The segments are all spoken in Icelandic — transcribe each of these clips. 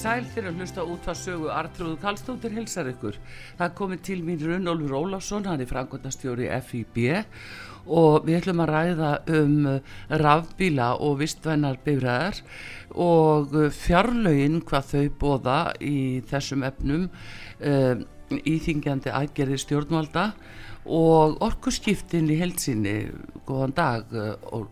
Sæl fyrir að hlusta út að sögu Artrúðu Kallstóttir hilsar ykkur. Það komið til mín Runnólfur Ólafsson, hann er frangotastjóri FIB og við ætlum að ræða um rafbíla og vistvænar bifræðar og fjarlögin hvað þau bóða í þessum efnum um, íþingjandi aðgerði stjórnvalda og orkusskiptin í heilsinni. Góðan dag,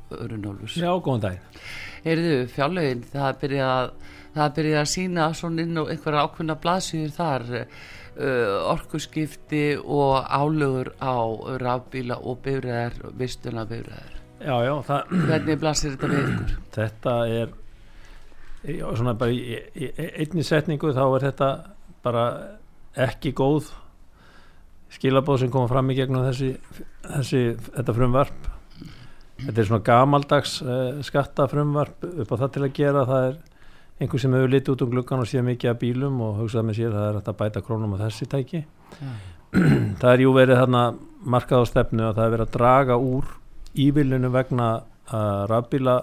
Runnólfur. Já, góðan dag. Heyrðu, fjarlögin, það byrja að það byrja að sína svona inn og einhverja ákveðna blaðsýður þar uh, orkuskipti og álögur á rafbíla og bifræðar, vistuna bifræðar Já, já, það hvernig blaðsýður þetta við ykkur? Þetta er svona bara í, í, í einni setningu þá er þetta bara ekki góð skilabóð sem koma fram í gegnum þessi, þessi þetta frumvarp. Þetta er svona gamaldags uh, skattafrumvarp upp á það til að gera. Það er einhver sem hefur litið út um gluggan og séð mikið af bílum og hugsað með sér það er að bæta krónum á þessi tæki ja. það er jú verið þarna markað á stefnu að það er verið að draga úr ívilinu vegna uh, rafbíla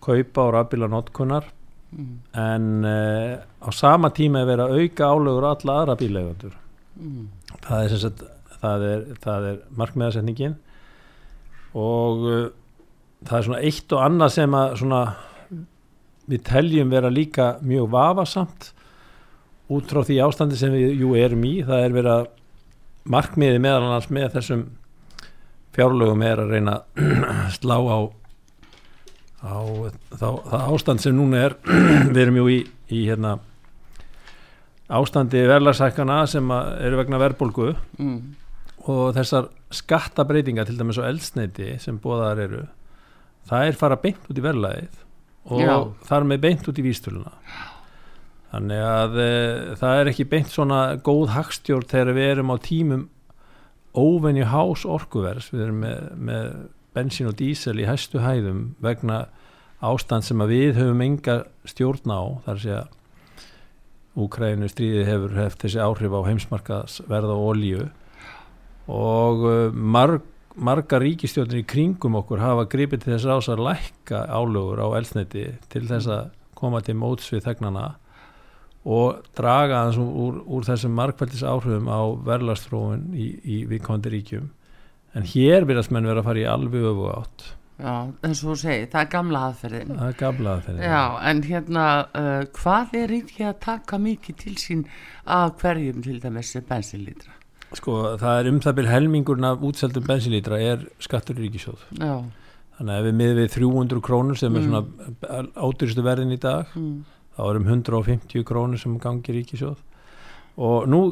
kaupa og rafbíla notkunar mm. en uh, á sama tíma er verið að auka álögur alla aðra bílegundur mm. það er sem sagt það er, er markmiðasetningin og uh, það er svona eitt og annað sem að svona við teljum vera líka mjög vafasamt út frá því ástandi sem við jú erum í. Það er verið að markmiði meðal annars með þessum fjárlögum er að reyna að slá á, á þá, það ástand sem núna er. Við erum jú í, í hérna, ástandi verðlarsækana sem eru vegna verðbólgu mm. og þessar skattabreitinga til dæmis og eldsneiti sem bóðar eru það er fara beint út í verðlæðið og Já. þar með beint út í výstöluna þannig að e, það er ekki beint svona góð hagstjórn þegar við erum á tímum óvenju hás orkuvers við erum með, með bensín og dísel í hæstu hæðum vegna ástand sem að við höfum enga stjórn á. Þar að segja Úkrænu stríði hefur hefð þessi áhrif á heimsmarkaðsverð og olíu. Og e, marg marga ríkistjórnir í kringum okkur hafa gripið til þess ás að lækka álögur á elsniti til þess að koma til móts við þegnana og draga þessum úr, úr þessum markveldis áhrifum á verðlastrófun í, í viðkomandi ríkjum. En hér verðast menn vera að fara í alveg öfu átt. Já, eins og þú segir, það er gamla aðferðin. Það er gamla aðferðin. Já, en hérna, uh, hvað er ríkja að taka mikið til sín af hverjum til dæmis bensinlítra? Sko það er um það byrj helmingurinn af útseldum bensinlítra er skattur í ríkisjóð Já. þannig að ef við miðum við 300 krónur sem mm. er svona áduristu verðin í dag mm. þá er um 150 krónur sem gangir ríkisjóð og nú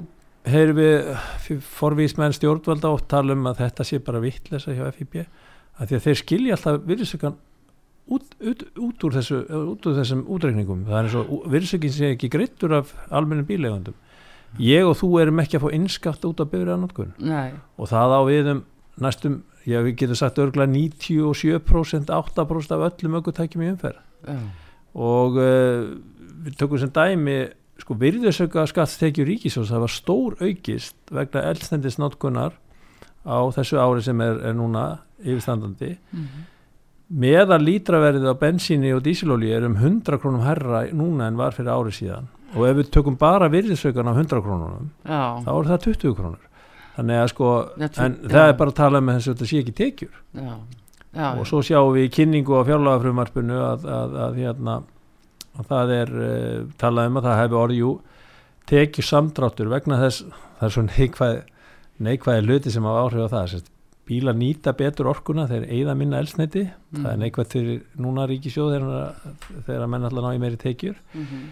heyrum við forvísmenn stjórnvalda og tala um að þetta sé bara vittlesa hjá FIB að því að þeir skilja alltaf virðsökan út, út, út úr þessu, út úr þessum útreikningum það er eins og virðsökin sé ekki greittur af almennum bílegandum ég og þú erum ekki að fá innskatt út af byrjaðanótkun og það á viðum næstum, já við getum sagt örgulega 97% 8% af öllum aukvöntækjum í umferð. Já. og uh, við tökum sem dæmi sko virðisauka skattstekjur ríkisós það var stór aukist vegna eldstendisnótkunar á þessu ári sem er, er núna yfirstandandi. Mm -hmm. meðan lítraverðið á bensíni og dísilóli er um 100 krónum herra núna en var fyrir ári síðan og ef við tökum bara virðisaukan á 100 krónunum já. þá er það 20 krónur. Þannig að sko já, en já. það er bara að tala með þess að þetta sé ekki tekjur. Og svo sjáum við í kynningu á fjárlagafrumarpinu að, að, að, hérna, að það er uh, talað um að það hefur orðjú tekjur samdráttur vegna þess það er svona neikvæð neikvæði hluti sem á áhrif á það. Sest, bíla nýta betur orkuna þegar eigða minna elsneiti mm. það er neikvæð til núna ríkisjóð þegar, þegar menn allar ná í meiri tekjur. Mm -hmm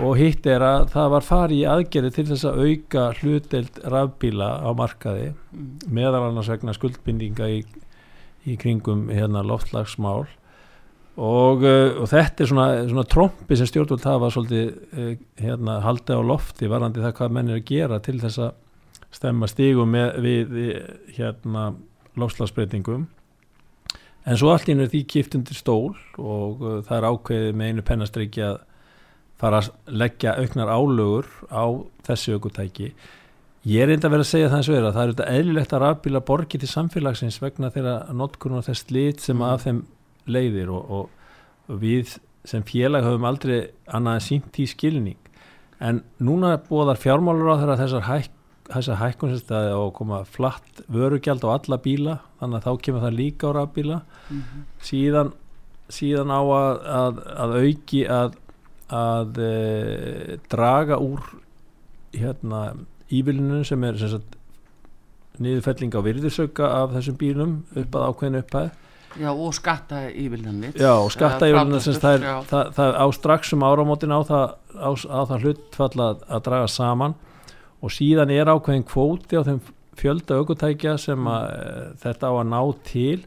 og hitt er að það var farið í aðgerði til þess að auka hlutdeild rafbíla á markaði mm. meðal annars vegna skuldbindinga í, í kringum hérna loftlagsmál og, uh, og þetta er svona, svona trombi sem stjórnvöld hafa svolítið uh, hérna haldi á lofti varandi það hvað menn er að gera til þess að stemma stígum með, við hérna loftslagsbreytingum en svo allt ínur því kipt undir stól og uh, það er ákveðið með einu pennastriki að fara að leggja auknar álögur á þessi aukutæki ég er enda að vera að segja það eins og er að það er auðvitað eðlilegt að rafbíla borgi til samfélagsins vegna þeirra notkunum og þess lit sem mm. af þeim leiðir og, og, við sem félag höfum aldrei annað en sínt í skilning en núna búðar fjármálur á þeirra þessar hæk, hækkunstæði og koma flatt vörugjald á alla bíla þannig að þá kemur það líka á rafbíla mm -hmm. síðan, síðan á að, að, að auki að að e, draga úr hérna ívilinu sem er niðurfelling á virðursauka af þessum bílum upp að ákveðinu upphæð. Já og skatta ívilinu Já og skatta ívilinu það, það, það á straxum áramótin á það, á, á það hlutfall að, að draga saman. Og síðan er ákveðin kvóti á þeim fjölda aukutækja sem að, e, þetta á að ná til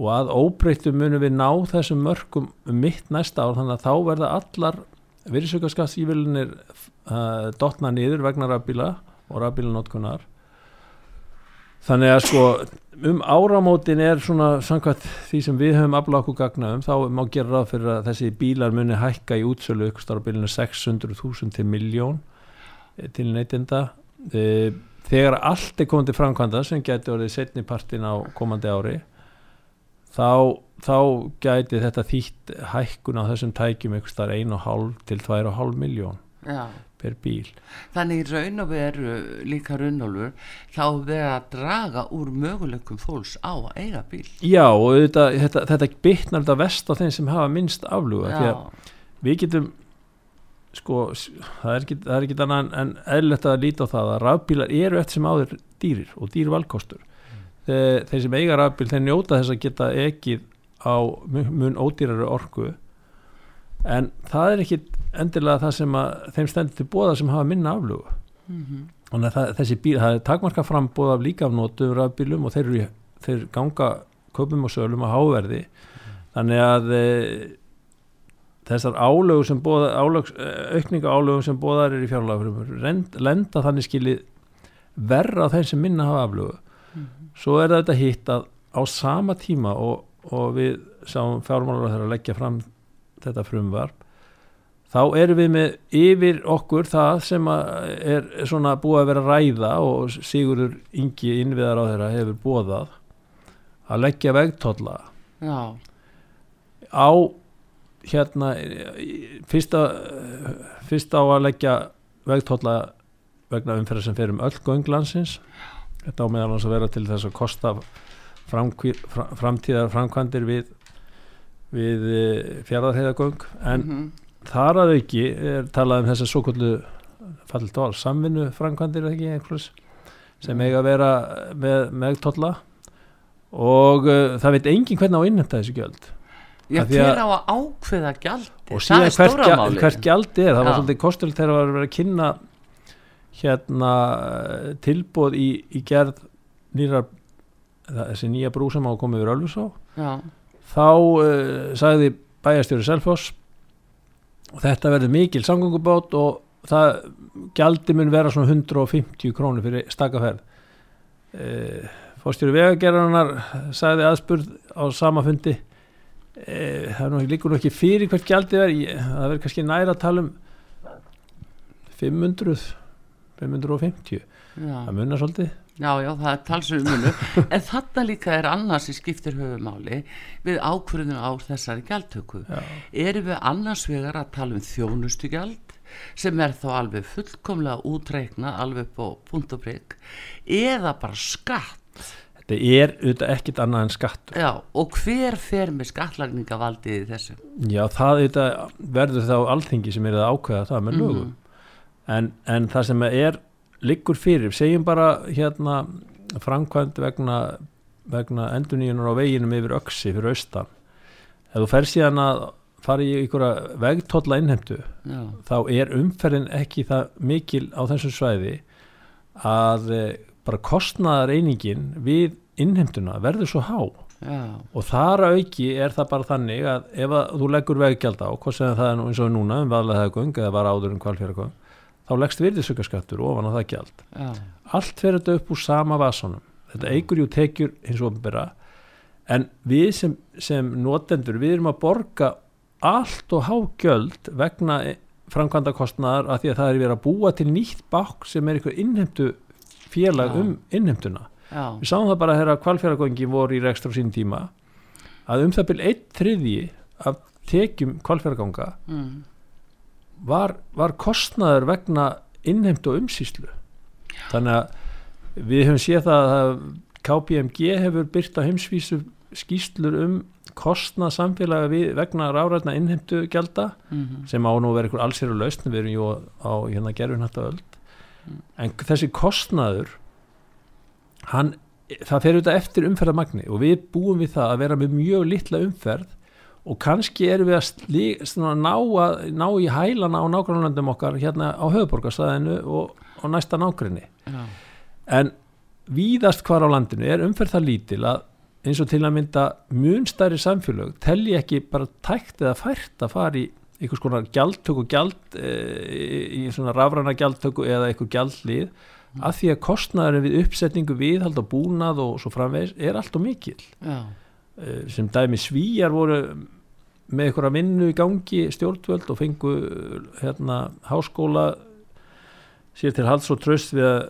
og að óbreyttu munum við ná þessum mörgum mitt næsta ár þannig að þá verða allar virðsaukaskattsívillinir uh, dotna niður vegna rafbíla og rafbílanótkunar þannig að sko um áramótin er svona samkvæmt því sem við höfum afláð okkur gagna um þá má gera ráð fyrir að þessi bílar muni hækka í útsölu ykkur starf bílinu 600.000 til miljón eh, til neytinda eh, þegar allt er komið til framkvæmda sem getur orðið setni partin á komandi ári þá, þá gæti þetta þýtt hækkun á þessum tækjum eitthvað starf 1,5 til 2,5 miljón Já. per bíl. Þannig raun og veru líka raunolfur þá verður að draga úr möguleikum fólks á að eiga bíl. Já og þetta, þetta, þetta bytnar þetta vest á þeim sem hafa minnst afluga því að við getum sko það er ekki, annað en eðlert að líta á það að rafbílar eru eftir sem áður dýrir og dýrvalkostur þeir, þeir sem eiga rafbíl þeir njóta þess að geta ekið á mun ódýrari orku en það er ekki endilega það sem að þeim stendur til bóða sem hafa minna aflugu mm -hmm. og það, þessi bíl, það er takmarka frambóð af líkafnótum rafbílum og þeir, eru, þeir ganga köpum og sölum á háverði mm. þannig að e, þessar álögu sem bóða álögs, e, aukninga álögu sem bóðar er í fjárlega lenda þannig skilið verra á þeim sem minna hafa aflugu -hmm svo er þetta hitt að á sama tíma og, og við sáum fjármálar að þeirra leggja fram þetta frumvarp þá erum við með yfir okkur það sem er svona búið að vera ræða og Sigurður Ingi innviðar á þeirra hefur bóðað að leggja vegtólla á hérna fyrsta, fyrsta á að leggja vegtólla vegna umferðar sem fer um öll gönglansins þetta á meðal að vera til þess að kosta framtíðar framkvæmdir við, við eh, fjaraðarheiðagöng en mm -hmm. þar að auki er talað um þess að svo kvöldu fallit á samvinnu framkvæmdir ekki einhvers sem eiga að vera með, með tolla. Og uh, það veit engin hvernig á innhemta þessu gjöld. Já, hver á að ákveða gjaldi og síðan hvert, hvert gjaldi er það Já. var svolítið kosturlega þegar það var að vera að kynna hérna tilbóð í, í gerð nýra þessi nýja brú sem á að koma yfir Ölfusá. Þá uh, sagði bæjarstjóri Selfoss og þetta verður mikil samgöngubátt og það gjaldi mun vera svona 150 krónur fyrir stakkaferð uh, fórstjóri vegagerðanar sagði aðspurð á sama fundi uh, það er líkur nú ekki fyrir hvert gjaldi verður það verður kannski næra að tala um 500 550 já. það munar svolítið. Já já það er talsum munur. En þetta líka er annars í skiptir höfumáli við ákvörðinu á þessari gjaldtöku. Erum við annars vegar að tala um þjónustu gjald sem er þá alveg fullkomlega útreikna alveg på punkt og prigg eða bara skatt? Þetta er auðvitað ekkit annað en skatt Já, og hver fer með skattlagningavaldi í þessu? Já, það auðvitað verður þá alþingi sem er að ákveða það með lögum. mm en, en það sem er liggur fyrir, segjum bara hérna framkvæmt vegna, vegna enduníunar á veginum yfir öksi fyrir austan ef þú fer síðan að fara í einhverja vegtólla innhemdu Já. þá er umferðin ekki það mikil á þessum svæði að e, bara kostnaðar einingin við innhemduna verður svo há Já. og þar auki er það bara þannig að ef að þú leggur veggjald á hvað sem það er eins og núna um vaðlega það gung eða var áður um kvalfjörgum þá leggst virðisökkarskattur ofan á það gjald Já. allt fer þetta upp úr sama vasunum þetta eigur jú tekjur hins og ofnbæra en við sem, sem notendur við erum að borga allt og há gjöld vegna framkvæmda kostnaðar að því að það er verið að búa til nýtt bák sem er einhver innhemtu félag Já. um innhemtuna Já. við sáum það bara að kvalfjörgöngi voru í rekstra á sín tíma að um það byrj eitt þriðji af tekjum kvalfjörganga mm var, var kostnaður vegna innheimt og umsýslu þannig að við höfum séð það að KPMG hefur byrt á heimsvísu skýslur um kostnað samfélaga við, vegna ráðrætna innheimtu gælda mm -hmm. sem á nú verið einhver allsýru lausn við erum jú á hérna gerfinhættu öll mm. en þessi kostnaður hann, það fer auðvitað eftir umferðamagni og við búum við það að vera með mjög litla umferð og kannski erum við að slí, ná, að, ná í hælana á nágrannlandum okkar hérna á höfuborgarstæðinu og, og næsta nágrinni Já. en víðast hvar á landinu er umferð það lítil að eins og til að mynda munstæri samfélög telli ekki bara tækt eða fært að fara í einhvers konar gjaldtöku gjald e, í svona rafræna gjaldtöku eða einhver gjaldlið mm. af því að kostnæðurinn við uppsetningu viðhald og búnað og svo framvegs er allt og mikil Já. E, sem dæmi svíjar voru með einhverja vinnu í gangi stjórnvöld og fengu hérna háskóla sér til hals og tröst við að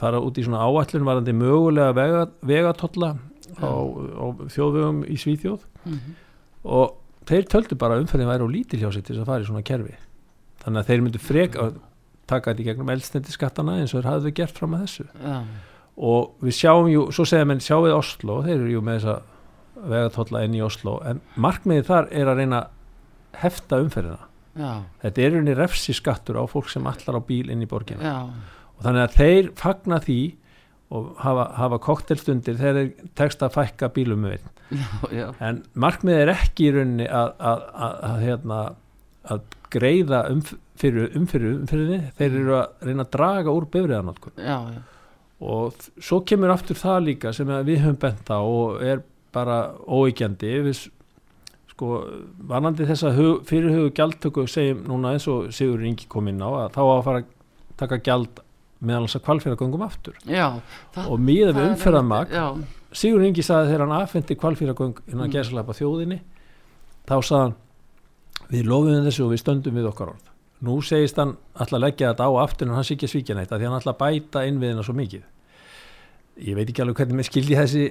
fara út í svona áallin varandi mögulega vega, vegatotla á, á þjóðvögum í Svíþjóð mm -hmm. og þeir töldu bara umferðin væri á lítil hjá sig til þess að fara í svona kerfi þannig að þeir myndu frek að taka þetta í gegnum eldstendi skattana eins og þeir hafðu gert fram að þessu ja. og við sjáum jú, svo segja menn sjáum við Oslo, þeir eru jú með þessa vegatólla inn í Oslo en markmiðið þar er að reyna hefta umferðina. Já. þetta er unni refsi skattur á fólk sem allar á bíl inn í borgina. Já. og þannig að þeir fagna því og hafa, hafa koktelstundir þegar þeir tekst að fækka bílum með en markmiðið er ekki í rauninni að, að, að, að hérna, greiða umfyrir umfyrir þeir eru að reyna að draga úr bifriðanótkun og svo kemur aftur það líka sem við höfum bent á og er bara óeikjandi við sko vanandi þess að fyrirhugðu gjaldtöku segjum núna eins og Sigur Ingi kom inn á að þá að fara að taka gjald meðal þess að kvalfýragöngum aftur. Já, og miða við umferðarmag Sigur Ingi saði þegar hann aðfendi kvalfýragöng innan mm. gerðslega þjóðinni þá saðan við lofum þessu og við stöndum við okkar orð. Nú segist hann alltaf leggja þetta á aftur en hann sé ekki svíkja neitt því hann alltaf bæta innviðina svo mikið ég veit ekki alveg hvernig maður skildi þessi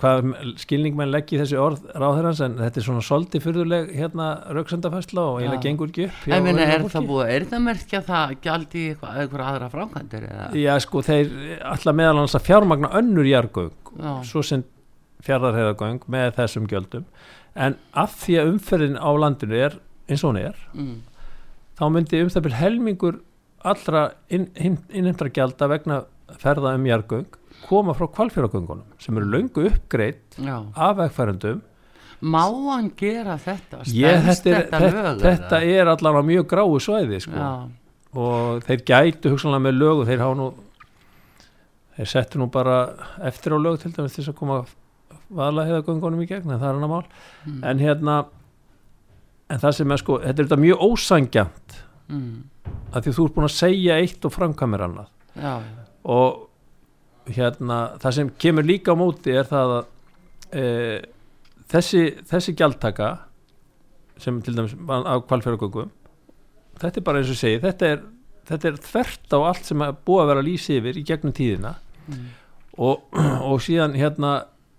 hvað skilning maður leggji þessi orð ráðherrans en þetta er svona soldi fyrðuleg hérna rauksendafæsla og eiginlega gengur ekki upp en minna, er það búið, er það merkja það gjaldi eitthvað, eitthvað aðra frákvæmdur já sko þeir alltaf meðal hans að fjármagna önnur jargöng svo sem fjardarheðagöng með þessum gjöldum. En af því að umferðin á landinu er eins og hún er mm. þá myndi um byrj helmingur allra innhemtra inn, gjalda vegna ferða um jargöng koma frá kvalfjöragöngunum sem eru löngu uppgreitt af vegfærendum Má hann gera þetta? Ég, þetta, er, þetta, lög, þetta er allavega mjög gráu svæði sko. og þeir gætu hugsanlega með lög og þeir há nú þeir settu nú bara eftir á lög til dæmis til þess að koma vala heiðagöngunum í gegn en það er hann að mál mm. en hérna en það sem er sko, þetta er þetta mjög ósangjant mm. að því þú ert búin að segja eitt og framkamir annað já, já og hérna það sem kemur líka á móti er það að e, þessi, þessi gjaldtaka sem til dæmis á kvalfjörðagöngum þetta er bara eins og segi þetta er, þetta er þvert á allt sem er búið að vera að lýsa yfir í gegnum tíðina mm. og, og síðan hérna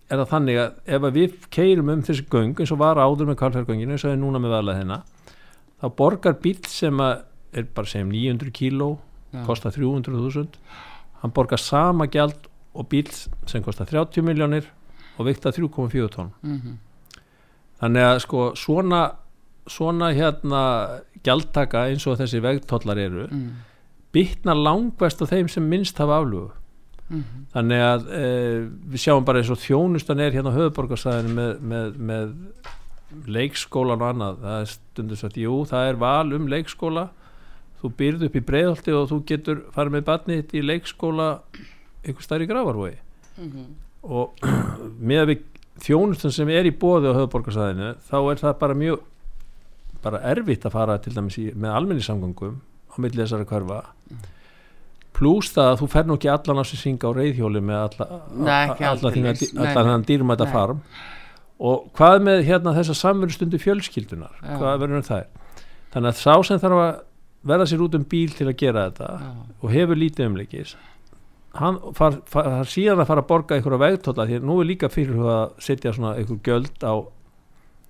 er það þannig að ef við keirum um þessi göng eins og var áður með kvalfjörðagönginu eins og er núna með valað hérna þá borgar bíl sem er bara segjum 900 kíló ja. kostar 300.000 hann borgar sama gjald og bíl sem kostar 30 miljónir og vikta 3,4 tónn mm -hmm. þannig að sko svona svona hérna gjaldtaka eins og þessi vegtollar eru mm. bytna langvest á þeim sem minnst hafa aflugu mm -hmm. þannig að e, við sjáum bara eins og þjónustan er hérna á höfuborgarsæðinu með, með, með leikskólan og annað það er stundur svo að jú, það er val um leikskóla þú byrð upp í breiðholti og þú getur farið með barnið í leikskóla einhver starf í gravarvogi mm -hmm. og með að við þjónustan sem er í bóði á höfuborgarsæðinu þá er það bara mjög bara erfitt að fara til dæmis í, með almenningssamgangum á millið þessari hverfa. Pluss það að þú fer nú ekki allan á sér synga á reyðhjóli með alla, alla þannig dýrum að þetta farm. Og hvað með hérna þessa samverðstundu fjölskyldunar? Já. hvað verður það þannig að sá sem þarf að verða sér út um bíl til að gera þetta Já. og hefur lítið umleikis hann far, far, far síðan að fara að borga einhverja vegtóla því nú er líka fyrir að setja svona einhver göld á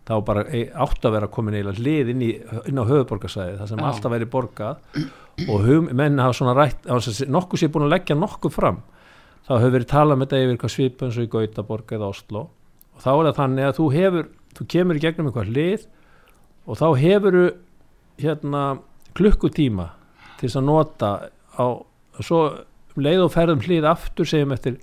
þá bara átt að vera komin eiginlega lið inn, í, inn á höfuborgarsæði það sem Já. alltaf væri borgað og hum, menn hafa svona rætt nokkuð sé búin að leggja nokkuð fram þá hefur verið talað með þetta yfir eitthvað svipun svo í Gautaborg eða Oslo og þá er það þannig að þú hefur þú kemur í gegnum eitthvað lið og þá hefur hérna klukkutíma til þess að nota á svo um leið og ferðum hlið aftur segjum eftir,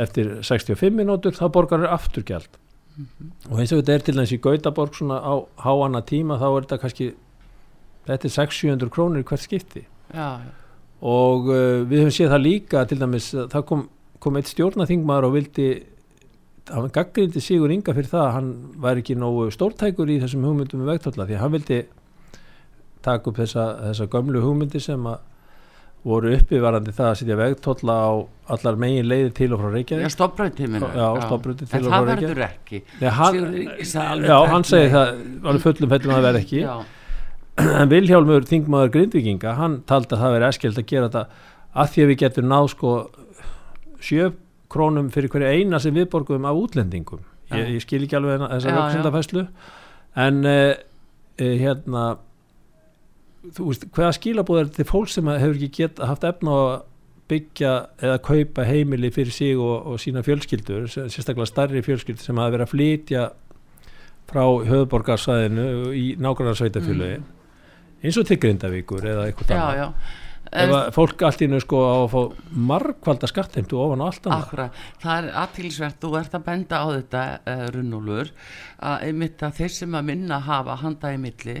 eftir 65 minútur þá borgar þér afturgjald mm -hmm. og eins og þetta er til dæmis í Gautaborg svona á háanna tíma þá er þetta kannski þetta er 600-700 krónir hvert skipti já, já. og uh, við höfum séð það líka til dæmis það kom, kom eitt stjórnaþingmaður og vildi hann gaggrindi Sigur Inga fyrir það hann var ekki nógu stórtækur í þessum hugmyndum með vegtólla því hann vildi taka upp þessa, þessa gömlu hugmyndi sem að voru uppivarandi það að sitja vegtólla á allar megin leiði til og frá Reykjavík. Já, stoppröðtíminu Já, stoppröðtíminu til og frá Reykjavík En það verður ekki. Nei, hann, Já, hann segi það alveg fullum fellum að það verður ekki. Já. En Vilhjálmur, þingmaður Grindvikinga hann taldi að það verður eskjöld að gera þetta að því að við getum náð sko sjö krónum fyrir hverja eina sem við borgum af útlendingum. Ég, ég skil ekki alveg þessa vöksundafæslu en uh, uh, hérna þú veist, hvaða skilabóð er þetta fólk sem hefur ekki gett haft efna að byggja eða kaupa heimili fyrir sig og, og sína fjölskyldur sérstaklega starri fjölskyldur sem hafa verið að flytja frá höfuborgarsæðinu í nákvæmlega sveitafjölu mm. eins og til Grindavíkur eða eitthvað annað ef að fólk allt í nú sko á að fá margvalda skattheimtu ofan á allt annað. Akkurat, það er aðtilsvert, þú ert að benda á þetta uh, Runnúlur að einmitt að þeir sem að minna hafa handa í milli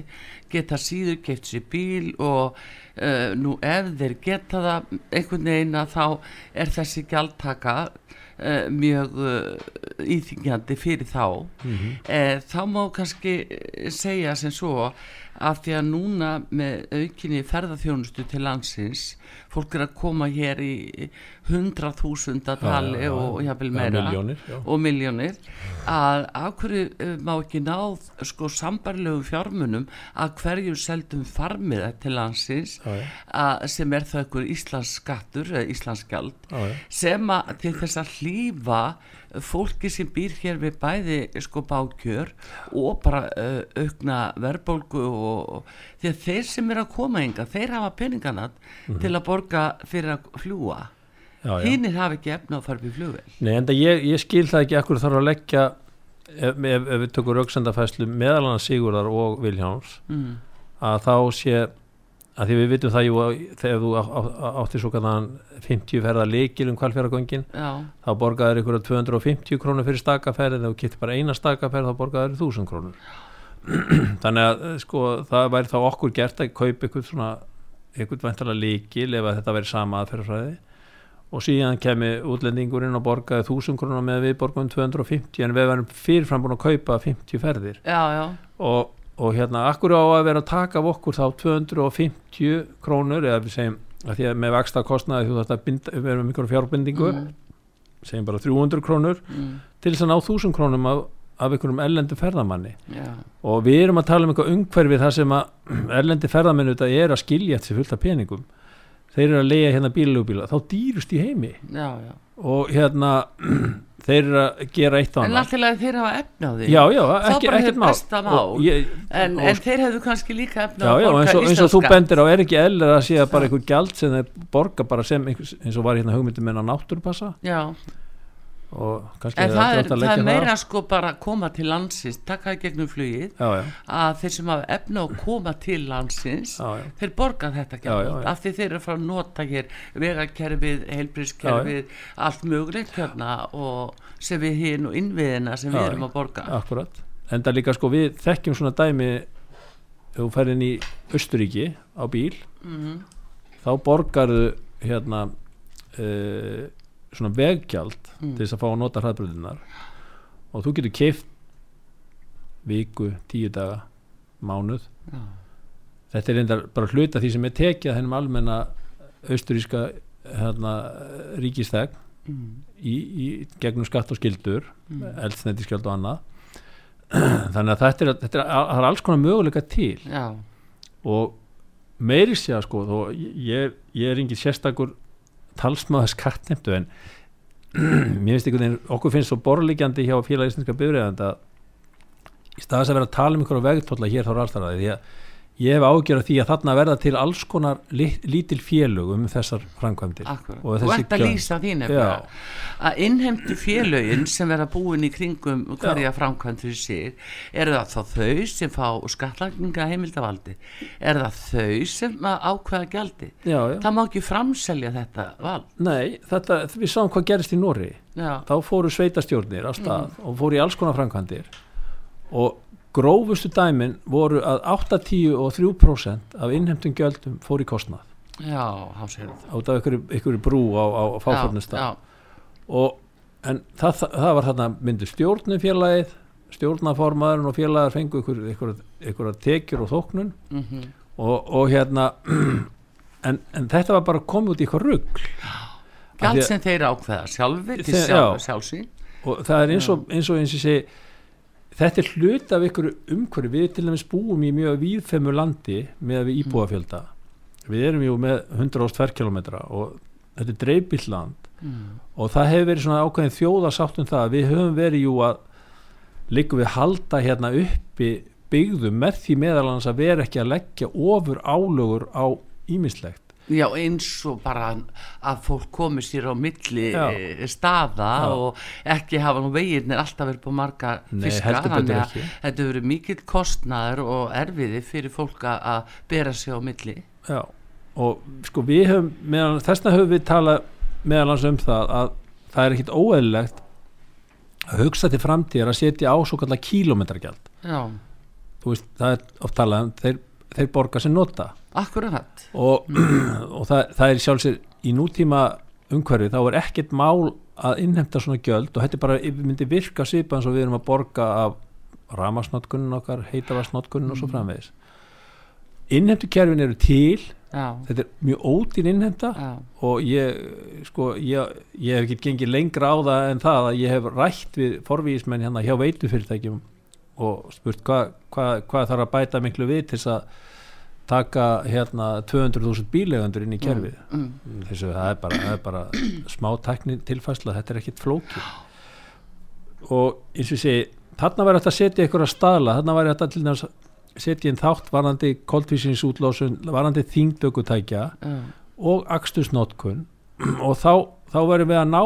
geta síður geitt sér bíl og uh, nú ef þeir geta það einhvern veginn að þá er þessi gjaldtaka uh, mjög íþingjandi fyrir þá. Mm -hmm. þá má kannski segja sem svo af því að núna með aukinni ferðarþjónustu til landsins fólk er að koma hér í hundraþúsunda tali ja, ja, og jáfnvel meira. miljónir, og miljónir að af hverju eh, má ekki náð sko sambarlegu fjármunum að hverju seldum farmið til landsins ja, að, sem er það einhver Íslands skattur, Íslands gjald sem að til þess að hlýfa fólki sem býr hér við bæði sko bákjör og bara uh, aukna verðbólgu og, og því að þeir sem er að koma ynga, þeir hafa peningana mm -hmm. til að borga fyrir að fljúa hinnir hafa ekki efna að fara upp í fljóvel Nei en ég, ég skil það ekki ekkur þarf að leggja ef, ef, ef við tökum rauksendafæslu meðal hann Sigurðar og Viljáns mm. að þá sé að því við vitum það jú þegar þú áttir svo kannan 50 ferða leikil um kvalfjöragöngin þá borgaður ykkur 250 krónur fyrir stakafærið þegar þú getur bara eina stakafærið þá borgaður 1000 krónur. Þannig að eh, sko það væri þá okkur gert að kaupa ykkur svona ykkur vantala leikil ef þetta væri sama aðferðfræði og síðan kemur útlendingurinn og borgaði 1000 krónur með við borgaðum 250 en við varum fyrirfram búin að kaupa 50 ferðir. Já, já. og og hérna, akkur á að vera að taka af okkur þá 250 krónur eða við segjum, að því að með vaksta kostnaði þú þarfst að binda, við erum mikilvæg fjárbindingu mm. segjum bara 300 krónur mm. til þess að ná 1000 krónum af, af einhverjum ellendu ferðamanni yeah. og við erum að tala um einhver umhverfi þar sem að ellendi ferðamannu þetta er að skilja þetta fullt af peningum þeir eru að leia hérna bílugubíla þá dýrust í heimi já, já. og hérna þeir eru að gera eitt hann en alltaf þeir hafa efnaði já, já, ekki, ekkert mál. ég, en, en þeir hefðu kannski líka efnaði já, já, eins og, eins og þú bendir á er ekki eðlir að sé að bara einhver gjald sem þeir borga bara sem eins og var hérna hugmyndum en á náttúrupassa? Já en það er, það er meira sko bara að koma til landsins taka í gegnum flugið já, já. að þeir sem hafa efna að koma til landsins já, þeir borga þetta ekki af því þeir eru frá að nota hér vegakerfið, heilbrískerfið allt mögulegt hérna og sem við hinn og innviðina sem við erum að borga. Akkurat en það líka sko við þekkjum svona dæmi þú fær inn í Östuríki á bíl mm. þá borgarðu hérna uh, svona veggjald Mm. til þess að fá að nota hraðbröðunar og þú getur keift viku, tíu daga mánuð Já. þetta er reyndar bara hluta því sem er tekið hennum almenna austuríska hérna, ríkisteg Mm. í, í gegnum skatt og skildur Mm. eldsnættiskjöld og annað þannig að þetta er, þetta er, er alls konar möguleika til Já. og meiri sé að sko ég, ég er engin sérstakur talsmaður skattemtu en mér finnst einhvern veginn okkur finnst svo borlíkjandi hjá félag íslenska byrjaðand að í staðis að vera að tala um á vegtólla hér þá er alltaf að því að ég hef ágjörð því að þarna verða til alls konar lit, lítil félög um þessar framkvæmdir Akkurat, Og þessi ert að lýsa Já. nefnilega. Að innheimtu félögin sem vera búin í kringum hverja framkvæmt fyrir sig er það þá þau sem fá skattlagninga heimildavaldi er það þau sem ákveða gjaldi já, já. það má ekki framselja þetta vald. Nei, þetta, við sáum hvað gerist í Nóri þá fóru sveitastjórnir á stað Mm. og fóru í alls konar framkvæmdir og grófustu dæmin voru að 8-10 og 3% af innheimtum gjöldum fóru í kostnað. Já, át af ykkur, ykkur brú á, á fáfórnustaf já, og en það, það, var þarna myndu stjórnum félagið stjórnaformaðurinn og félagar fengu ykkur, ykkur, ykkur tekjur og þóknun. Mm og, og hérna en, en þetta var bara komið út í ykkur rugg gjald því að- sem þeir ákveða sjálfur til Þeir- sjálf, já. sjálfsvín og það er eins og eins og eins og sé þetta er hlut af ykkur umhverju við til dæmis búum í mjög víðfemmu landi með við íbúafjölda. Við erum jú með 102 km og þetta er dreifbill land. Mm. og það hefur verið svona ákveðin þjóðasátt um það að við höfum verið jú að líka við halda hérna uppi byggðum með því meðal annars að vera ekki að leggja ofur álögur á ímislegt Já, eins og bara að fólk komi sér á milli Já. eh, staða Já. og ekki hafa nú veginir alltaf verið på marga Nei, fiska betur þannig að þetta verið mikill kostnaður og erfiði fyrir fólk að- bera sig á milli. Já, og sko við höfum meðan, þessna höfum við talað meðal hans um það að það er ekkit óeðlilegt að hugsa til framtíðar að setja á svo kallar kílómetragjald. Já, þú veist, það er oft talað um þeir, þeir borga sem nota akkurat. Og, og það, það er sjálfsir í nútíma umhverfi þá er ekkert mál að innhemta svona gjöld og þetta bara, myndi virka svipa eins og við erum að borga af ramasnotkunnin okkar, heitavarsnotkunnin og svo framvegis. Innhemtukerfin eru til. Já, þetta er mjög ódýr innhemta og ég sko, ég, ég hef ekki gengið lengra á það en það að ég hef rætt við forvísmenn hérna hjá veitufyrirtækjum og spurt hvað hva, hva þarf að bæta miklu við til þess að taka hérna 200.000 bílegandur inn í kerfið. mm, þessu það er bara, það er bara smá tækni tilfæsla, þetta er ekkit flóki og eins og segi þarna væri þetta að setja ykkur að staðla þarna væri þetta til þess að setja inn þátt varandi koldvísinsútlósun varandi þingdökutækja já, og akstusnotkun og þá, þá verðum við að ná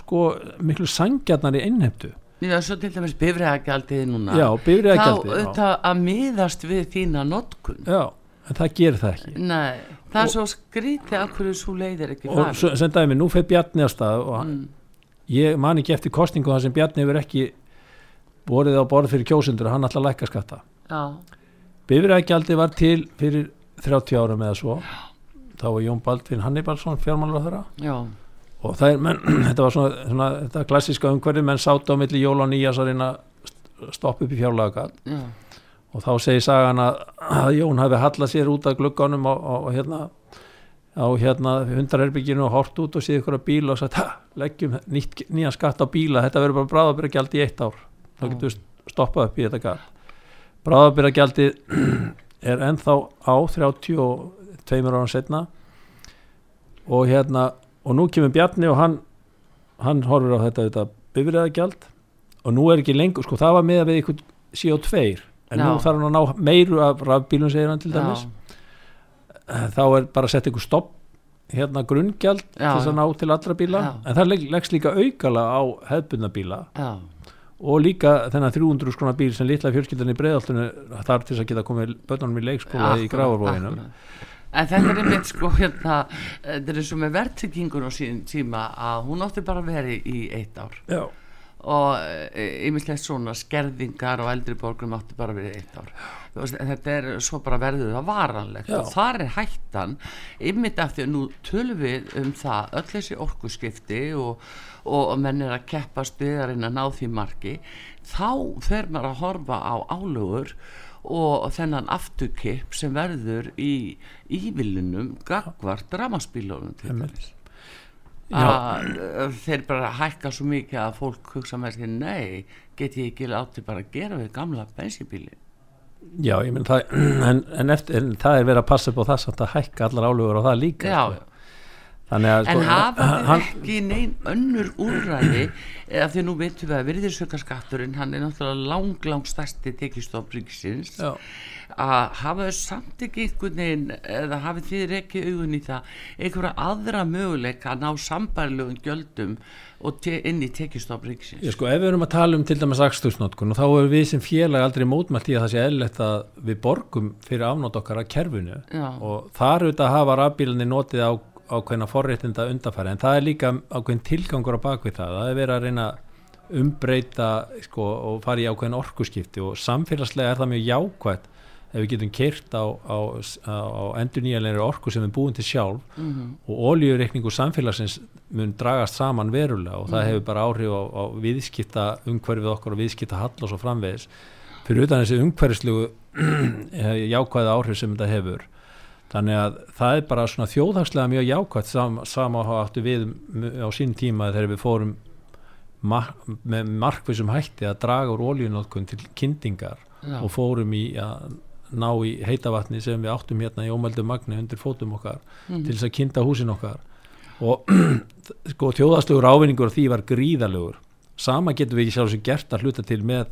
sko miklu sangjarnar í innhemtu já, svo til dæmis bifræðagjaldið núna. Já, þá bifriðagjaldi já. auðvitað að miðast við þína notkun. Já, en það gerir það ekki. Nei, það er svo skrítið af hverju svo leiðir ekki og svo, sem dæmi, nú fyrir Bjarni á stað og mm, ég man ekki eftir kostningu þar sem Bjarni hefur ekki borið á borð fyrir kjósundur og hann að lækka skatta. Já, bifriðagjaldi var til fyrir 30 árum eða svo. Þá var Jón Baldvin Hannibalsson fjármálur þeirra já, og það er, menn, þetta var svona, svona þetta klassiska umhverfi, menn sátt á milli jól og nýjas að reyna að stoppa upp í fjárlaga já. Og þá segir sagan að, að Jón hafi hallað sér út af glugganum og, og, og hérna á hérna hundarherbygginu og hort út og séð ykkur að bíla og sagt, leggjum nýtt, nýjan skatt á bíla, þetta verður bara bráðabyrjagjald í eitt ár. Þá getur við stoppað upp í þetta gat bráðabyrjagjaldið er ennþá á 32 ára setna og hérna og nú kemur Bjarni og hann hann horfir á þetta, þetta bifriðagjald og nú er ekki lengur, sko það var með að við ykkur CO2 en nú Já. þarf hann að ná meiru af rafbílum segir hann til dæmis. Já, þá er bara að setja ykkur stopp hérna grunngjald til þess að ná til allra bíla. Já. en það legg- leggst líka aukala á hefðbundna bíla. Já, og líka þennan 300 skrona bíl sem litla fjölskyldan í breiðaltunni þarf til þess að geta komið bönnunum í leikskóla í akkúrat. En þetta er einmitt sko hérna, þetta er eins og með verðtryggingun á síðan tíma að hún átti bara að vera í eitt ár. Já, og yfirlega svona skerðingar og eldri borgum áttu bara verið eitt ár. Veist, þetta er svo bara verður það varanlegt. Já. og þar er hættan ymmit af því að nú tölum við um það öll þessi orkuskipti og, og menn er að keppa stuðarinn að ná því marki þá fer maður að horfa á álugur og þennan afturkipp sem verður í ívillinum gagvart dramaspílunum til þess að þeir bara hækka svo mikið að fólk hugsa með því nei, get ég ekki átti bara að gera við gamla bensínbíli Já, ég menn það en, en, eftir, en það er verið að passa på þess að hækka allar álugur og það líka Já, sko. Að, en sko, hafa þeir ekki neyn önnur úrræði eða því nú veitum við að virðirsökarskatturinn hann er náttúrulega lang, lang stærsti tekistofriksins að hafa þau samt ekki einhvern veginn eða hafið þið ekki augun í það einhverja aðra möguleika að ná sambarlegum gjöldum og inn í tekistofriksins sko, Ef við erum að tala um til dæmis axtursnótkun og þá erum við sem félag aldrei mótmælt í að það sé eðlert að við borgum fyrir afnátt okkar að kerfinu. Já. og þar auðvitað hafa rafbílunni notið á ákveðna forréttinda undarfæri en það er líka ákveðin tilgangur á bakvið það. Það er verið að reyna umbreyta sko, og fara í ákveðin orkuskipti. Og samfélagslega er það mjög jákvægt ef við getum keirt á, á, á endur nýjanleiri orku sem við búum til sjálf. Mm -hmm. og ólíureikningu samfélagsins mun dragast saman verulega. Og það mm -hmm. hefur bara áhrif á, á viðskipta umhverfið okkar og viðskipta hall og svo framvegis. Fyrir utan þessi umhverfislu jákvæða áhrif sem þetta hefur þannig að það er bara svona þjóðhagslega mjög jákvæmt sam, samáháttu við á sín tíma þegar við fórum mar með markvísum hætti að draga úr ólíunótkun til kyndingar Já. og fórum í að ná í heitavatni sem við áttum hérna í ómældu magni undir fótum okkar mm -hmm. til þess að kynda húsin okkar og sko þjóðhagslegur ávinningur því var gríðalegur sama getur við ekki sjálf sem gert að hluta til með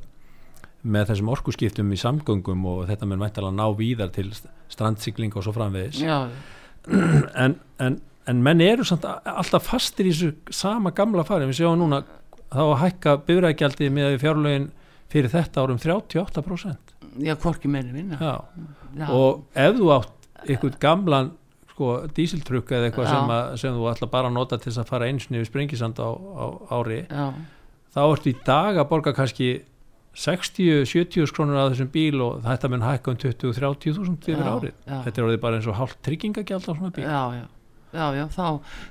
með þessum orkuskiptum í samgöngum og þetta með mættalega ná víðar til strandsikling og svo framvegis. En, en, en menn eru samt alltaf fastir í þessu sama gamla fari, við sjáum núna þá að hækka byrjagjaldi með fjárlögin fyrir þetta árum 38% Já, hvorki meðin vinna og ef þú átt einhvern gamlan sko, dísiltrukk eða eitthvað sem, að, sem þú ætla bara nota til að fara einsni við sprengisand á, á ári Já. þá ertu í dag að borga kannski 60-70 krónur að þessum bíl og þetta mun hækka um 20-30 þúsund yfir árið. já. þetta er orðið bara eins og hálf tryggingagjald á svona bíl. Já, já, já, já þá,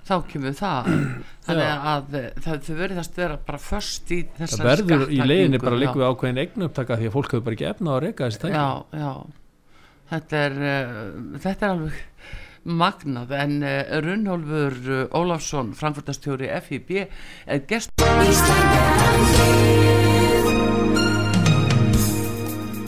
þá kemur það. Þannig að það verður það stöðra bara först í þessar skattakningu það verður í leiðinni bara líka við ákveðin eignuptaka því að fólk hefur bara ekki efna að reyka þessi tæki. Já, já, þetta er uh, þetta er alveg magnað en uh, Runnholfur uh, Ólafsson, Frankfurtastjóri FIB er gest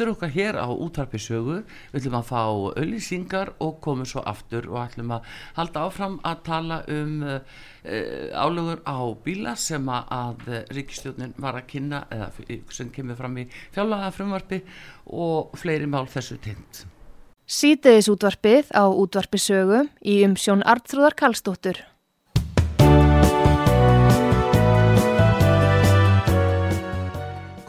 Þetta er okkar hér á útvarpisögu, við ætlum að fá auðlýsingar og komum svo aftur og ætlum að halda áfram að tala um uh, álögur á bíla sem að ríkistjónin var að kynna eða sem kemur fram í fjálaga frumvarfi og fleiri mál þessu tind. Sýteðis útvarpið á útvarpisögu í umsjón Artrúðar Kallstóttur.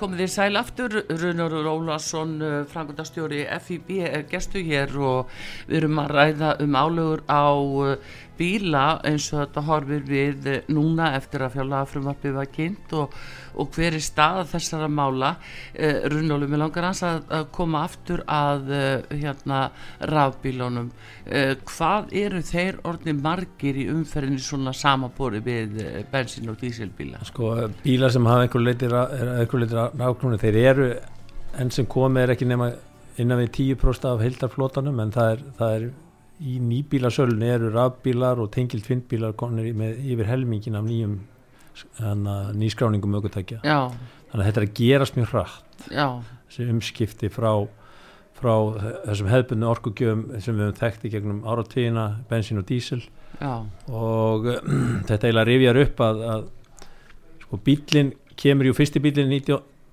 Komið þér sæl aftur. Runar Rólasson, uh, frangundastjóri FIB er gestu hér og við erum að ræða um álögur á uh, bíla eins og þetta horfir við núna eftir að fjálaga frumvarpið var kynnt og, og hver er stað þessara mála eh, Runnólu, mér langar hans að, að koma aftur að eh, hérna rafbílónum eh, hvað eru þeir orðni margir í umferðinni svona samabori við eh, bensin og dísilbíla? Sko, bíla sem hafa einhver leitir rafklúni, þeir eru enn sem komið er ekki nema innan við 10% af heildarflótanum en það er, það er í nýbílasölunni eru rafbílar og tengilt finnbílar konir með yfir helmingin af nýjum nýskráningum aukvöldtækja þannig að þetta er að gerast mjög hratt Já. þessi umskipti frá, frá þessum hefðbundu orkugjöfum sem við höfum þekkt í gegnum áratíðina, bensin og dísil Já. og þetta eiginlega rifjar upp að, að sko bílinn kemur jú fyrsti bílinn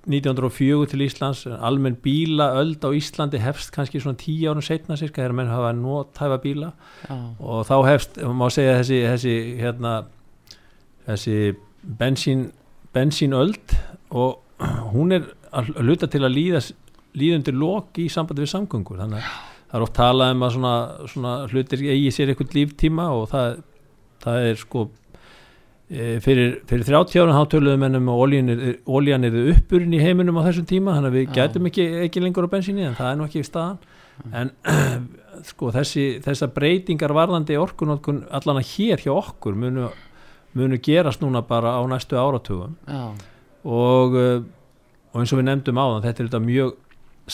1904 til Íslands almenn bílaöld á Íslandi hefst kannski svona tíu árum setna sirka þegar menn hafa nótæfa bíla. Já. og þá hefst, má segja þessi þessi, hérna, þessi bensín bensínöld og hún er að luta til að líða líðundir lok í sambandi við samgöngur. Þannig að það er oft talað um að svona, svona hlutir eigi sér eitthvað líftíma og það, það er sko fyrir, fyrir 30 ára þá töluðum ennum og ólíjan er uppurinn í heiminum á þessum tíma þannig að við gætum ekki, ekki lengur á bensíni en það er nú ekki í staðan. En sko þessi þessar breytingar varðandi orkunótkun allan að hér hjá okkur munu, munu gerast núna bara á næstu áratugum. Og, e, og eins og við nefndum á þann þetta er þetta mjög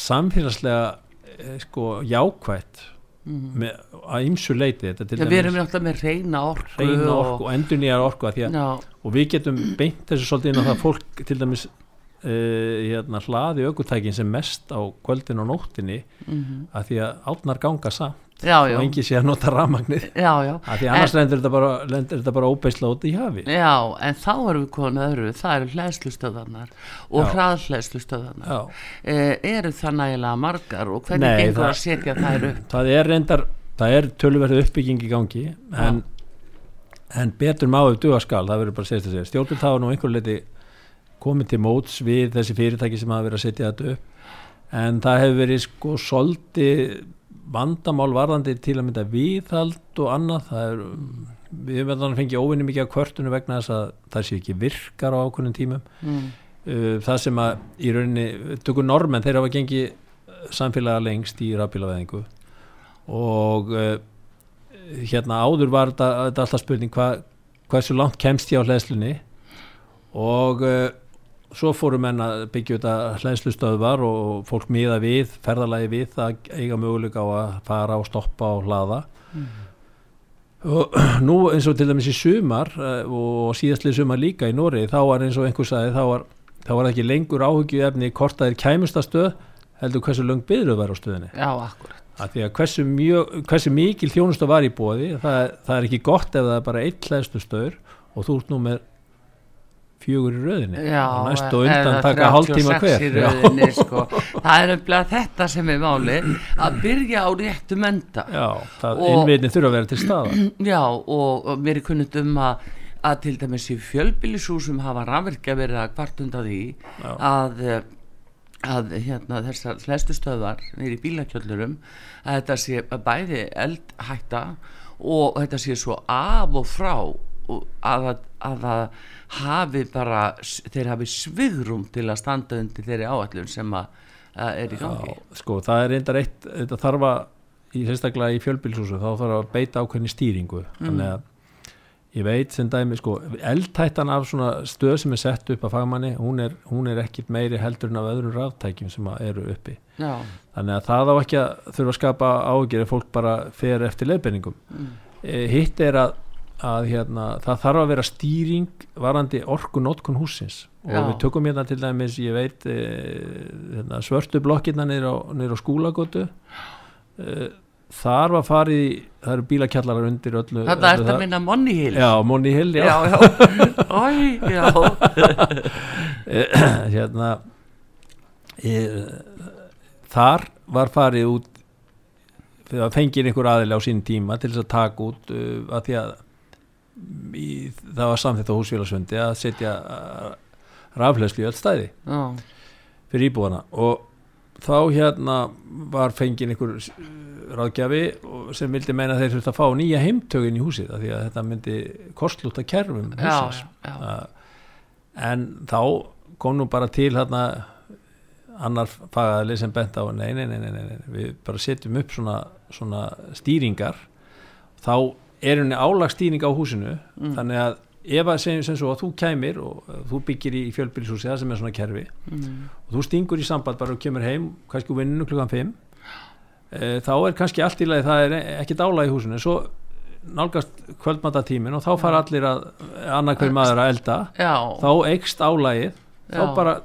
samfélagslega e, sko jákvætt. Með, að ymsu leiti ja, við erum alltaf með reyna orku reyna orku og, og endur nýjar orku að að, og við getum beint þessu svolítið inn á það fólk til dæmis uh, hérna, hlaði aukutækin sem mest á kvöldin og nóttinni -hmm. að því að átnar ganga samt já, já. og engi sé að nota ramagnir að því annars en, lendur þetta bara, bara óbeisla út í hafi. Já, en þá erum við konið öðru. Það eru hlæslustöðanar og hraðhlæslustöðanar eh, eru það nægilega margar og hvernig Nei, gengur það, að setja þær upp? Það er reyndar, það er tölverðu uppbygging í gangi en, en betur máðu dugaskal, það verður bara að segja. Þess að stjórnum þá nú einhver leiti komið til móts við þessi fyrirtæki sem hafa verið að setja þetta upp. En það hefur verið sko soldi vandamál varðandi til að mynda viðhald og annað það er, við verðum að fengja óvinni mikið á kvörtunum vegna þess að það sé ekki virkar á ákveðnum tímum. Mm. Uh, það sem að í rauninni tökur normen þeir hafa gengið samfélaga lengst í rafbílaveðingu og uh, hérna áður var þetta, þetta alltaf spurning hva, hversu langt kemst ég á hlæðslunni og uh, svo fórum menn að byggja þetta hlæðslustöðvar og fólk miða við, ferðalagi við að eiga möguleika á að fara og stoppa og hlaða. Mm. og nú eins og til dæmis í sumar eh, og síðastlið sumar líka í Nóri þá var eins og einhvers aðeins þá var það var ekki lengur áhugju efni hvort það er kæmustastöð heldur hversu lang byrðu var á stöðinni. Já, akkurat. Að því að hversu, mjög, hversu mikil þjónustu var í bóði það, það er ekki gott ef það er bara eitt hlæðslustöður og þú ert nú með fjögur í röðinni. Já, og næstu og undan taka hálftíma hver. röðinni, sko. það er umlega þetta sem er máli að byrja á réttu menda já, það innviðni þurfa að vera til staða já og, og mér er kunnit um að, að til dæmis í fjölbílisúsum hafa rafverkja verið að kvartunda því já. að að hérna, þessar hlæstu stöðar nýri bílakjöldurum að þetta sé bæði eldhætta og þetta sé svo af og frá að það hafi bara þeir hafi svigrum til að standa undir þeirri áallun sem að, að er í gangi Já, sko það er reyndar eitt þetta þarf að, í sérstaklega í fjölbilsúsu þá þarf að beita ákveðni stýringu mm. þannig að ég veit sem dæmi sko eldtættan af svona stöð sem er sett upp af fagmanni hún er, hún er ekkit meiri heldur en af öðrum ráttækjum sem eru uppi Já. þannig að það á ekki að þurfa að skapa ágjör ef fólk bara fer eftir leifbenningum mm. Eh, hitt er að að hérna, það þarf að vera stýring varandi orku nótkun húsins og Já. við tökum hérna til dæmis ég veit e, hérna, svörtu blokkirna nýra á, skúlagötu e, þar var farið það eru bílakjallarar undir öllu þetta er þetta minna Monni Hill já, Monni Hill, já, já, já. Æ, e, hérna e, þar var farið út það fengir einhver aðili á sín tíma til þess að taka út að því að í, það var samþitt á húsfélagsfundi að setja uh, raflegslu í öll stæði Já. fyrir íbúana og þá hérna var fengin einhver uh, ráðgjafi sem vildi meina þeir þurft að fá nýja heimtögin í húsið því að þetta myndi kostlúta kerfum húsins já, já. en þá kom nú bara til hérna annar fagaðli sem bent á nei, nei, nei, nei, við bara setjum upp svona, svona stýringar þá er henni álagstýning á húsinu mm. þannig að ef að segjum sem svo að þú kæmir og þú byggir í fjölbyrjishúsi það sem er svona kerfi mm. og þú stingur í samband bara og kemur heim kannski vinninu klukkan 5 e, þá er kannski allt í lagi það er ekkit álag í húsinu svo nálgast kvöldmatatímin og þá fara allir að annarkveð maður að elda Já. þá eikst álagið þá bara,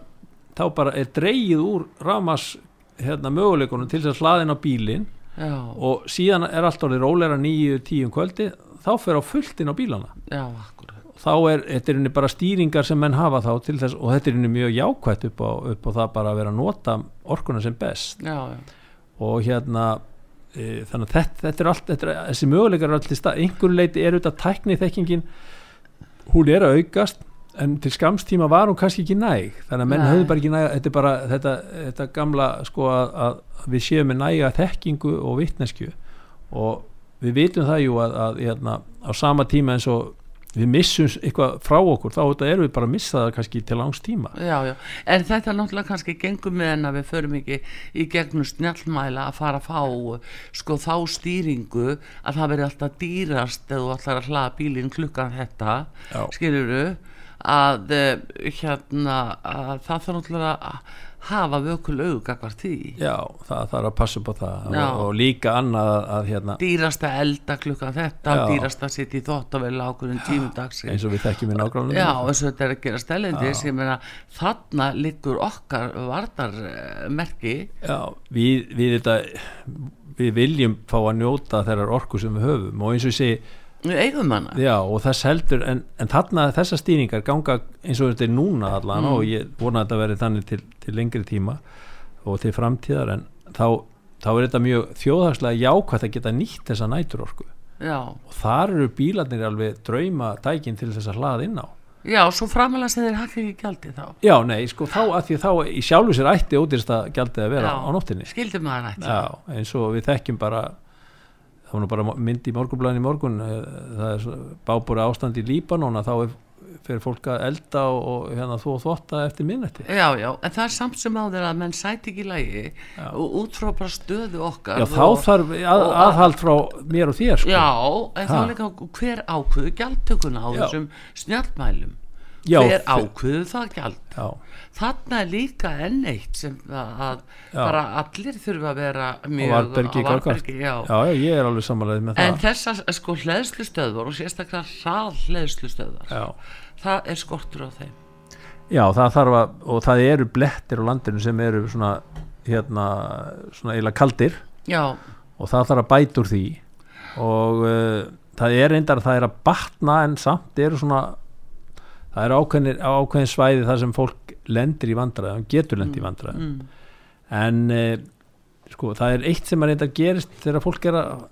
þá bara er dreyið úr ramas hérna, möguleikunum til þess að hlaðin á bílinn Já. og síðan er allt orðið róleira nýju tíum kvöldi þá fer á fulltinn á bílana. Já, þá er þetta er bara stýringar sem menn hafa þá til þess og þetta er mjög jákvægt upp á, upp á það bara að vera að nota orkuna sem best. Já, og hérna e, þannig að þetta, þetta er allt þetta er, þessi möguleikar er alltaf í stað. Einhver leiti er auðvitað tæknið þekkingin hún er að aukast en til skamstíma var hún kannski ekki næg þannig að menn höfðu bara ekki næg þetta er bara þetta, þetta gamla sko að, að við séum með næga þekkingu og vittnesku og við vitum það jú að, að hérna, á sama tíma eins og við missum eitthvað frá okkur þá erum við bara að missa það kannski til langs tíma. Já, já. en þetta náttúrulega kannski gengum með en að við förum ekki í gegnum snjallmæla að fara að fá sko þá stýringu að það veri alltaf dýrast eða þú ætlar að hlaða bílinn klukkan þetta skiluru að eh, hérna að það þarf náttúrulega að hafa vökul augagakvart því. Já það þarf að passa upp á það. Og, og líka annað að hérna dýrasta elda klukkan þetta já. dýrasta sitt í þóttavel ákveðin tímudags eins og við þekkjum í nágrunum já eins og þetta er að gera stælendi sem er að þarna liggur okkar vardarmerki já við, við þetta við viljum fá að njóta þeirrar orku sem við höfum. Og eins og ég segi eigum hana. Já og þess heldur en, en þarna þessar stýringar ganga eins og þetta er núna allan mm. og ég vona að þetta verði þannig til, til lengri tíma og til framtíðar en þá, þá er þetta mjög þjóðhagslega jákvæmt að geta nýtt þessa næturorku. Já. og þar eru bílarnir alveg drauma tækin til þess að hlaða inn á. Já, svo framalega sem þeir hakka ekki gjaldi þá. Já, nei, sko þá að því þá í sjálfu sér ætti ódýrst að gjaldi að vera já, á nóttinni. Skildum maður ætti Já, eins og við þekkjum bara það var nú bara mynd í morgunblæðin í morgun eh, það er bábúri ástand í Líbanóna þá er fyrir fólk að elda og, og hérna þú og þvotta eftir minnetti Já, já, en það er samt sem á þeirra að menn sæti ekki lægi já. og út frá bara stöðu okkar Já, þá og, þarf að, aðhald frá mér og þér sko. Já, en þá er líka hver ákvöðu gjaldtökuna á já. þessum snjálfmælum hver ákvöðu það gjald? Já. Þarna er líka enn eitt sem að já. bara allir þurfa að vera mjög á varbergi, á varbergi já. já, ég er alveg samanlega með en það. en þessar sko hlæðslustöðvar og sérstaklega hrað hlæðslustöðvar það er skortur á þeim. Já, það þarf að og það eru blettir á landinu sem eru svona hérna, svona eiginlega kaldir. Já. Og það þarf að bæta úr því. Og uh, það er reyndar að það er að batna en samt eru svona það er ákveðin, ákveðin svæði þar sem fólk lendir í vandræðum, getur lendir í mm, vandræðum mm. en eh, sko það er eitt sem að reynda gerist þegar fólk er að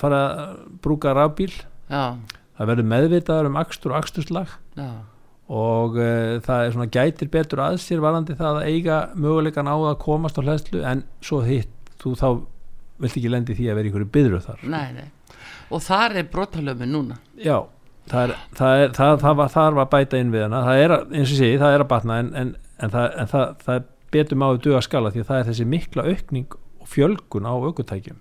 fara að brúka rafbíl Já. það verður meðvitaður um axtur og axturslag Já. og eh, það er svona gætir betur að sér varandi það að eiga möguleikan á að komast á hlæslu en svo hitt, þú þá vilt ekki lendi því að vera í byðruð þar nei, nei. og þar er brotalöfum núna já það, er, það, er, það, það var, þarf að bæta inn við hana. Það er eins og sé, það er að batna en, en, en það betur máið duga skala því að það er þessi mikla aukning og fjölgun á aukutækjum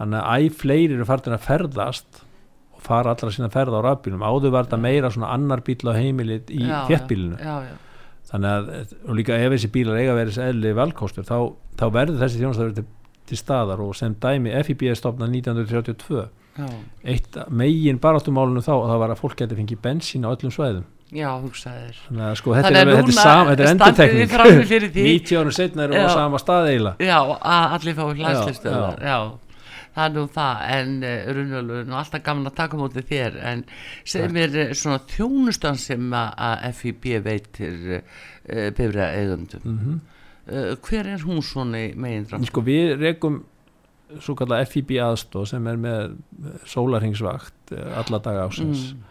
þannig að æg fleiri eru farin að ferðast og fara allra sína ferða á rafbílum. Áður þetta meira svona annar bíl á heimilið í þéttbílinu. Þannig að, og líka ef þessi bílar eiga verið þessi eðli velkostur þá, þá verður þessi þjónastafur til, til staðar og sem dæmi FIB stopnað 1932 Já. eitt megin baráttumálunum þá það var að fólk geti fengið bensín á öllum svæðum. Já, hugsaðir Þannig að sko þetta er, er, sam, er endutekning 90 árum setna erum við á sama stað eiginlega. Já, allir fáið hlæslistöðar Já, það er nú það en uh, eh, Runvölu, nú alltaf gaman að taka mútið þér en segð mér uh, svona þjónustan sem að FIB veitir uh, bifræða eigundum mm -hmm. hver er hún svona megin drafn? Sko við rekum svo kalla FIB aðstóð sem er með sólarhengsvakt eh, alla daga ásins mm.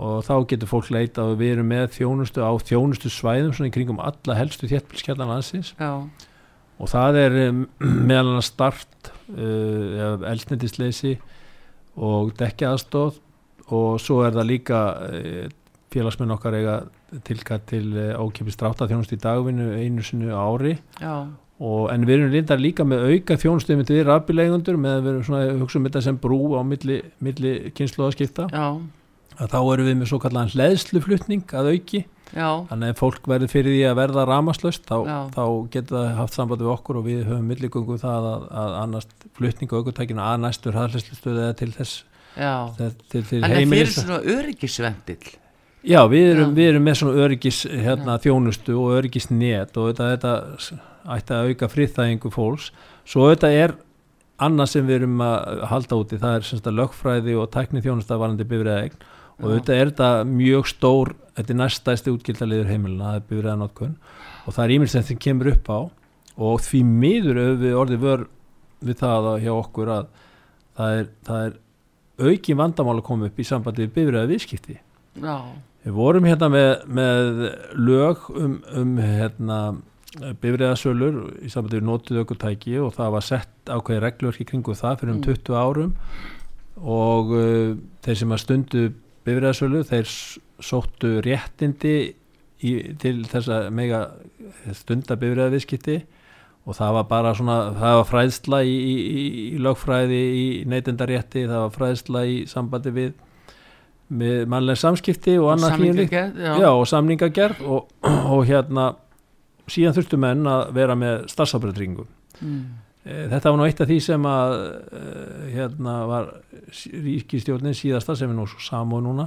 og þá getur fólk leita og við erum með þjónustu á þjónustu svæðum svona í kringum alla helstu þéttbilskjallan aðsins og það er meðal hann start uh, eldnetisleysi og dekki aðstóð og svo er það líka uh, félagsmenn okkar eiga tilkað til uh, ákipist drátaþjónustu í dagvinnu einu sinu ári. Já Og, en við erum reyndar líka með auka þjónustöfum til rafbíleigundur með að við erum svona hugsa um þetta sem brú á milli, milli kynnslóðaskipta að þá erum við með svo kallan hlæðsluflutning að auki. Já. þannig að fólk verður fyrir því að verða ramaslöst þá, þá getur það haft samband við okkur og við höfum milligöngu það að, að annars flutning og aukutækina að næstur hlæðslustöðu eða til þess til, til, til Þannig að fyrir svona öryggisvendil Já, við erum, við erum með svona öryggis hérna, þjónustu og öryggisnet og þetta, þetta ætti að auka friðþægingu fólks. Svo þetta er annað sem við erum að halda úti það er semst að lögfræði og tækni þjónustavarandi bifræðegn og þetta er þetta mjög stór þetta er næstæsti útgildaliður heimilina það er bifræðanótkun og það er ímyndst sem kemur upp á. Og því miður við orðið vör við það hjá okkur að það er, það er auki vandamál að koma upp í sambandi við bifræða viðskipti Já. við vorum hérna með, með lög um, um hérna bifræðasölur í sambandi við nótuð aukutæki og það var sett ákveði reglurki kringu það fyrir um 20 mm. árum. Og uh, þeir sem að stundu bifræðasölu þeir sóttu réttindi í, til þess að mega stunda bifræðaviðskipti og það var bara svona, það var fræðsla í, í, í lögfræði í neytendarétti, það var fræðsla í sambandi við með mannlega samskipti og annað hlýnlíkt og samningagerð og, og hérna síðan þurftu menn að vera með starfsábyrðringum mm. Eh, þetta var nú eitt af því sem að eh, hérna var ríkistjórnin síðasta sem er nú saman núna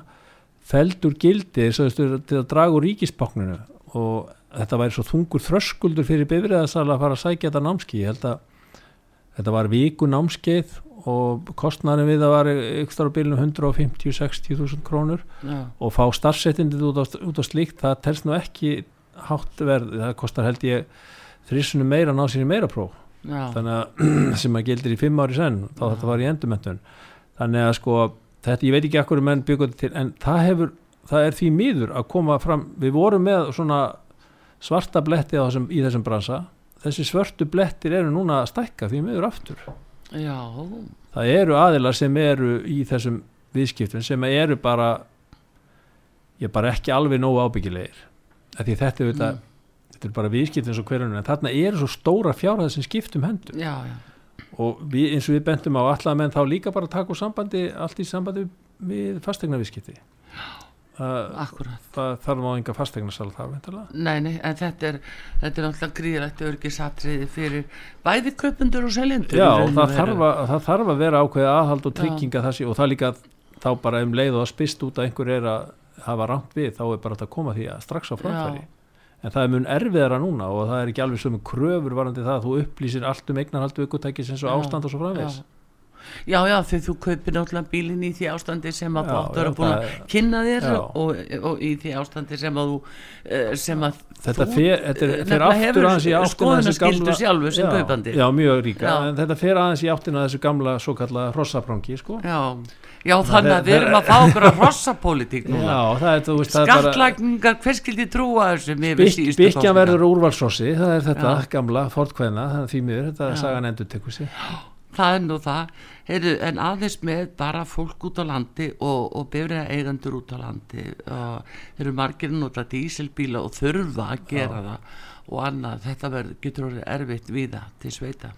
feldur gildi til að draga úr ríkispákninu og þetta væri svo þungur þröskuldur fyrir bifriðasala að fara að sækja þetta námski ég held að þetta var viku námskeið og kostnæri við að var ykkur á bílunum 150-60 þúsund krónur ja. og fá starfsettindið út, út á slíkt það telst nú ekki hátt verð, það kostar held ég þrissunum meira ná sér í meira próf. Já. þannig að sem að gildir í fimm ári sen þá þetta var í endumöntun þannig að sko þetta, ég veit ekki ekkur um enn byggjum til en það hefur, það er því miður að koma fram, við vorum með svona svarta bletti þessum, í þessum bransa. Þessi svörtu blettir eru núna að stækka því miður aftur. Já. það eru aðilar sem eru í þessum viðskiptum sem eru bara ég er bara ekki alveg nógu ábyggilegir því þetta er, mm. þetta er bara viðskipt eins og hverjum en þarna er svo stóra fjárhæð sem skiptum hendur. Já, já. og við, eins og við bendum á alla menn þá líka bara taka úr sambandi allt í sambandi við fastegna viðskipti Akkurat. Það þarf á enga fastegnarsal þar Nei, nei, en þetta er þetta er náttúrulega gríðilegt örgisatriði fyrir bæði köpundur og seljendur Já, það þarf, að, það þarf að vera ákveði aðhald og trygginga þessi og það líka þá bara um leið og að spist út að einhver er að hafa rámt við þá er bara að koma því að strax á framfæri. En það er mun erfiðara núna og það er ekki alveg sem kröfur varandi það að þú upplýsir allt um eignarhaldu ykkurtækis eins og ástand og svo framvegs Já, já, þegar þú kaupir náttúrulega bílinn í því ástandi sem að þú áttur að búin að kynna þér og, og í því ástandi sem að þú eh, sem að þetta þú fer, fer aftur aðeins í áttina þessu gamla sjálfu sem já, kaupandi. Já, mjög ríka, já. en þetta fer aðeins í áttina þessu gamla svo kalla rossaprangi, sko. Já. Já þannig að við erum að fá okkur að rossapolítík núna. Skattlagningar, hver skildi trúa þessu Byggja verður úrvalsrossi það er þetta gamla fortkveðna það er því miður, þetta sagan endur tekur sér Það er nú það. Heru, en aðeins með bara fólk út á landi og, og befriða eigandur út á landi og þeir eru margir nota dísilbíla og þurfa að gera Já. það og annað, þetta verður, getur orðið erfitt við það til sveita.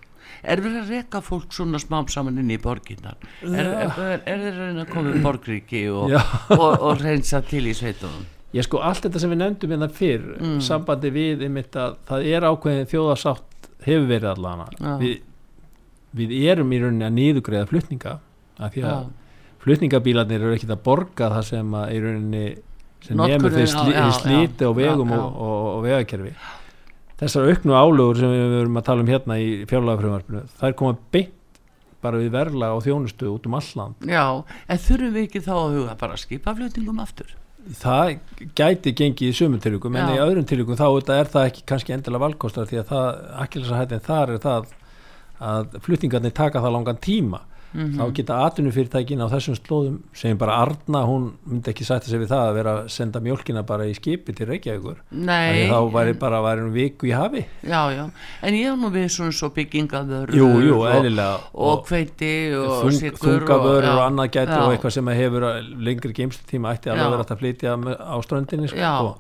Er verið að reyka fólk svona smám saman inn í borginnar er, er, er, þeir að koma í borgríki og, og, og reynsa til í sveitunum? Ég sko allt þetta sem við nefndum hérna fyrr mm. sambandi við einmitt að það er ákveðin þjóðarsátt hefur verið allana við, við erum í rauninni að nýðugreiða flutninga af því að flutningabílarnir eru ekkit að borga það sem að í rauninni sem nefnir þeir slíti slí, á vegum já, já. og, og, og vegakerfi. Þessar auknu álugur sem við verum að tala um hérna í fjárlagafröðumarfinu það er komað beint bara við verla og þjónustu út um alland Já, en þurfum við ekki þá að huga bara skipaflutningum aftur? Það gæti gengið í sumum tilvíkum en í öðrum tilvíkum þá er það ekki kannski endilega valkostar því að það, akkilsarhættin þar er það að flutningarnir taka það langan tíma mm -hmm. þá geta atvinnufyrirtækin á þessum slóðum sem bara Arna, hún myndi ekki sætta sig við það að vera að senda mjölkina bara í skipi til Reykjavíkur Nei, þá væri en... bara væri viku í hafi. Já, já, en ég hef nú við svona svo byggingaður jú, jú, og, og hveiti og þung, þungavörur og, og annað gæti og eitthvað sem hefur lengri geimstíma ætti alveg verið að flytja á ströndinni sko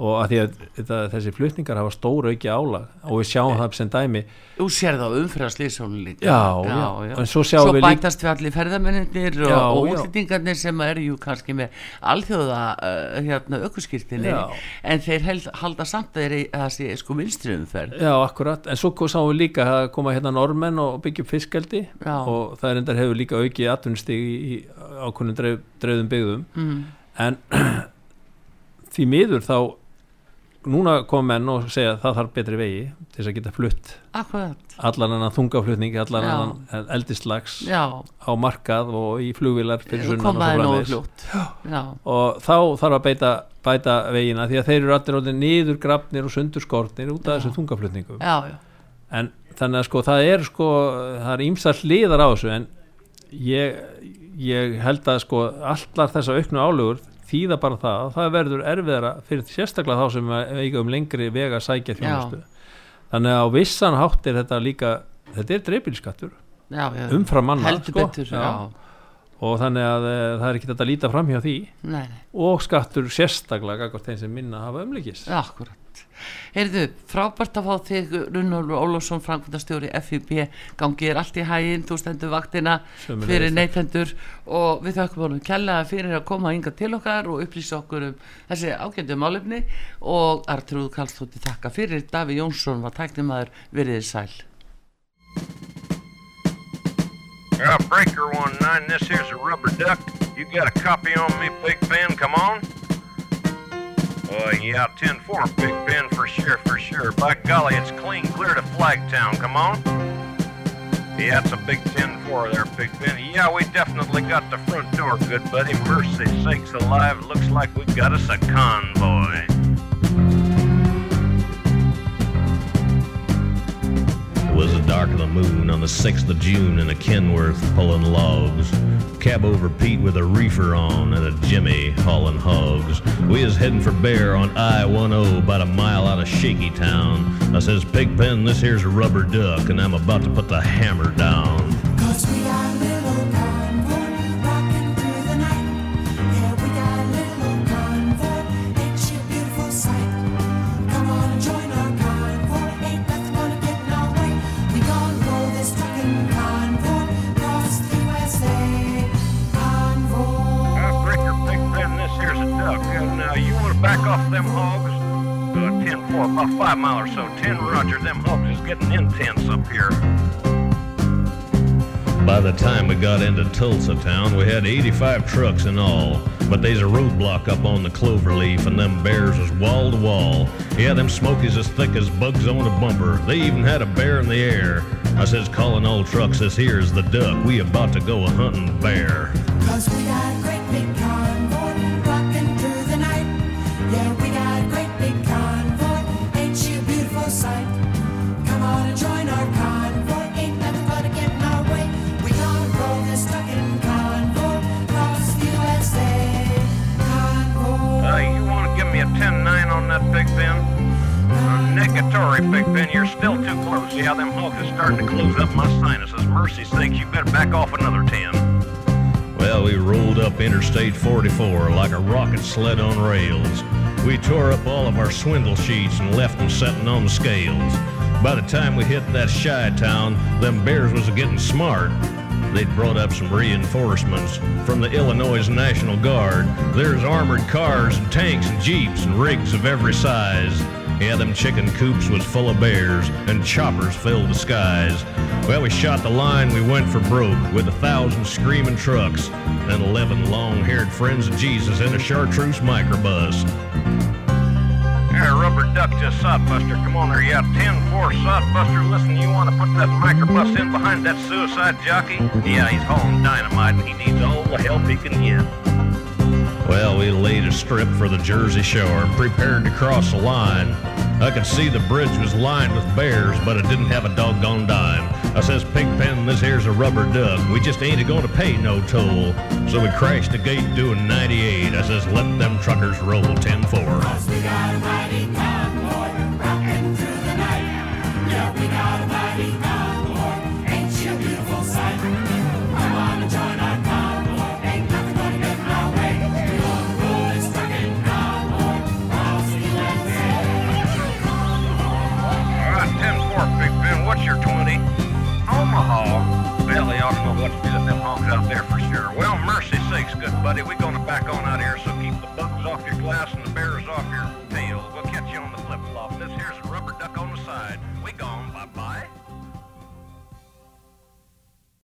og að því að þetta, þessi flutningar hafa stóra auki álag. Og við sjáum það sem dæmi. Þú sér það á umfæðarslýsónu líka. Já, já, já. en svo svo við bætast við allir ferðamenninir og, og útlýtingarnir sem eru jú kannski með alþjóða uh, hérna aukvöskiltinni en þeir held, halda samt að það sé sko vinstri umferð. Já, akkurat, en svo sáum við líka að koma hérna normenn og byggja fiskaldi og það er endar hefur líka aukið atvinnstigi í ákvönum dreif, dreifðum byggðum. Mm. en því miður þá núna kom menn og segja að það þarf betri vegi til þess að geta flutt Akkurat. allan annan þungaflutning allan Já. annan eldislags Já. á markað og í flugvilar komaði nógu fljótt. Og þá þarf að beita, bæta vegina því að þeir eru allir nýður grafnir og sundurskortnir út af þessum þungaflutningum. En þannig að sko það er sko það er ímsall liðar á þessu en ég, ég held að sko allar þessa auknu álugur þýða bara það að það verður erfiðara fyrir sérstaklega þá sem eiga um lengri vega sækja þjónustu. Þannig að á vissan hátt er þetta líka þetta er dreifilskattur umfram manna sko, betur, og þannig að e, það er ekki þetta að líta fram hjá því. Nei, nei. og skattur sérstaklega þeim sem minna hafa umlikist Akkurat Heyrðu, frábært að fá þig Runnólfur Ólásson, Frankvöndastjóri FIB gangið er allt í hæginn, þú stendur vaktina Sjömmulega fyrir neytendur og við þakkum honum kella fyrir að koma yngar til okkar og upplýsa okkur um þessi ágændu málefni og Artrúð Kallstótti þakka fyrir Daví Jónsson var tæknimaður veriðið sæl Uh, breaker 19, this here's a rubber duck. You got a copy on me, Big Ben? Come on. Uh, yeah, 10-4, Big Ben, for sure, for sure. By golly, it's clean clear to Flagtown. Come on. Yeah, it's a big 10-4 there, Big Ben. Yeah, we definitely got the front door, good buddy. Mercy sakes alive, looks like we got us a convoy. Was the dark of the moon on the 6th of June in a Kenworth pulling logs. Cab over Pete with a reefer on and a Jimmy hauling hogs. We is heading for Bear on I-10 about a mile out of Shaky Town. I says, Pigpen, this here's a rubber duck and I'm about to put the hammer down. Off them hogs. Uh, 10 4, about 5 mile or so. 10 Roger, them hogs is getting intense up here. By the time we got into Tulsa town, we had 85 trucks in all. But there's a roadblock up on the cloverleaf, and them bears was wall to wall. Yeah, them smokies as thick as bugs on a bumper. They even had a bear in the air. I says, calling all trucks, this here's the duck. We about to go a hunting bear. Cause we got great big Big negatory, Big Ben. You're still too close. Yeah, them hogs is starting to close up my sinuses. Mercy sakes, you better back off another 10. Well, we rolled up Interstate 44 like a rocket sled on rails. We tore up all of our swindle sheets and left them setting on the scales. By the time we hit that shy town, them bears was getting smart. They'd brought up some reinforcements from the Illinois National Guard. There's armored cars and tanks and jeeps and rigs of every size. Yeah, them chicken coops was full of bears, and choppers filled the skies. Well, we shot the line, we went for broke, with a thousand screaming trucks, and eleven long-haired friends of Jesus in a chartreuse microbus. Here, rubber duck just sodbuster. Come on there, yeah. 10-4 sodbuster. Listen, you want to put that microbus in behind that suicide jockey? Yeah, he's hauling dynamite and he needs all the help he can get. Well, we laid a strip for the Jersey Shore and prepared to cross the line. I could see the bridge was lined with bears, but it didn't have a doggone dime. I says, Pigpen, this here's a rubber duck. We just ain't a-going to pay no toll. So we crashed the gate doing 98. I says, let them truckers roll 10-4. what's your 20? Omaha. Well, they ought to know what to do with them hogs out there for sure. Well, mercy sakes, good buddy, we're going to back on out here, so keep the bugs off your glass and the bears off your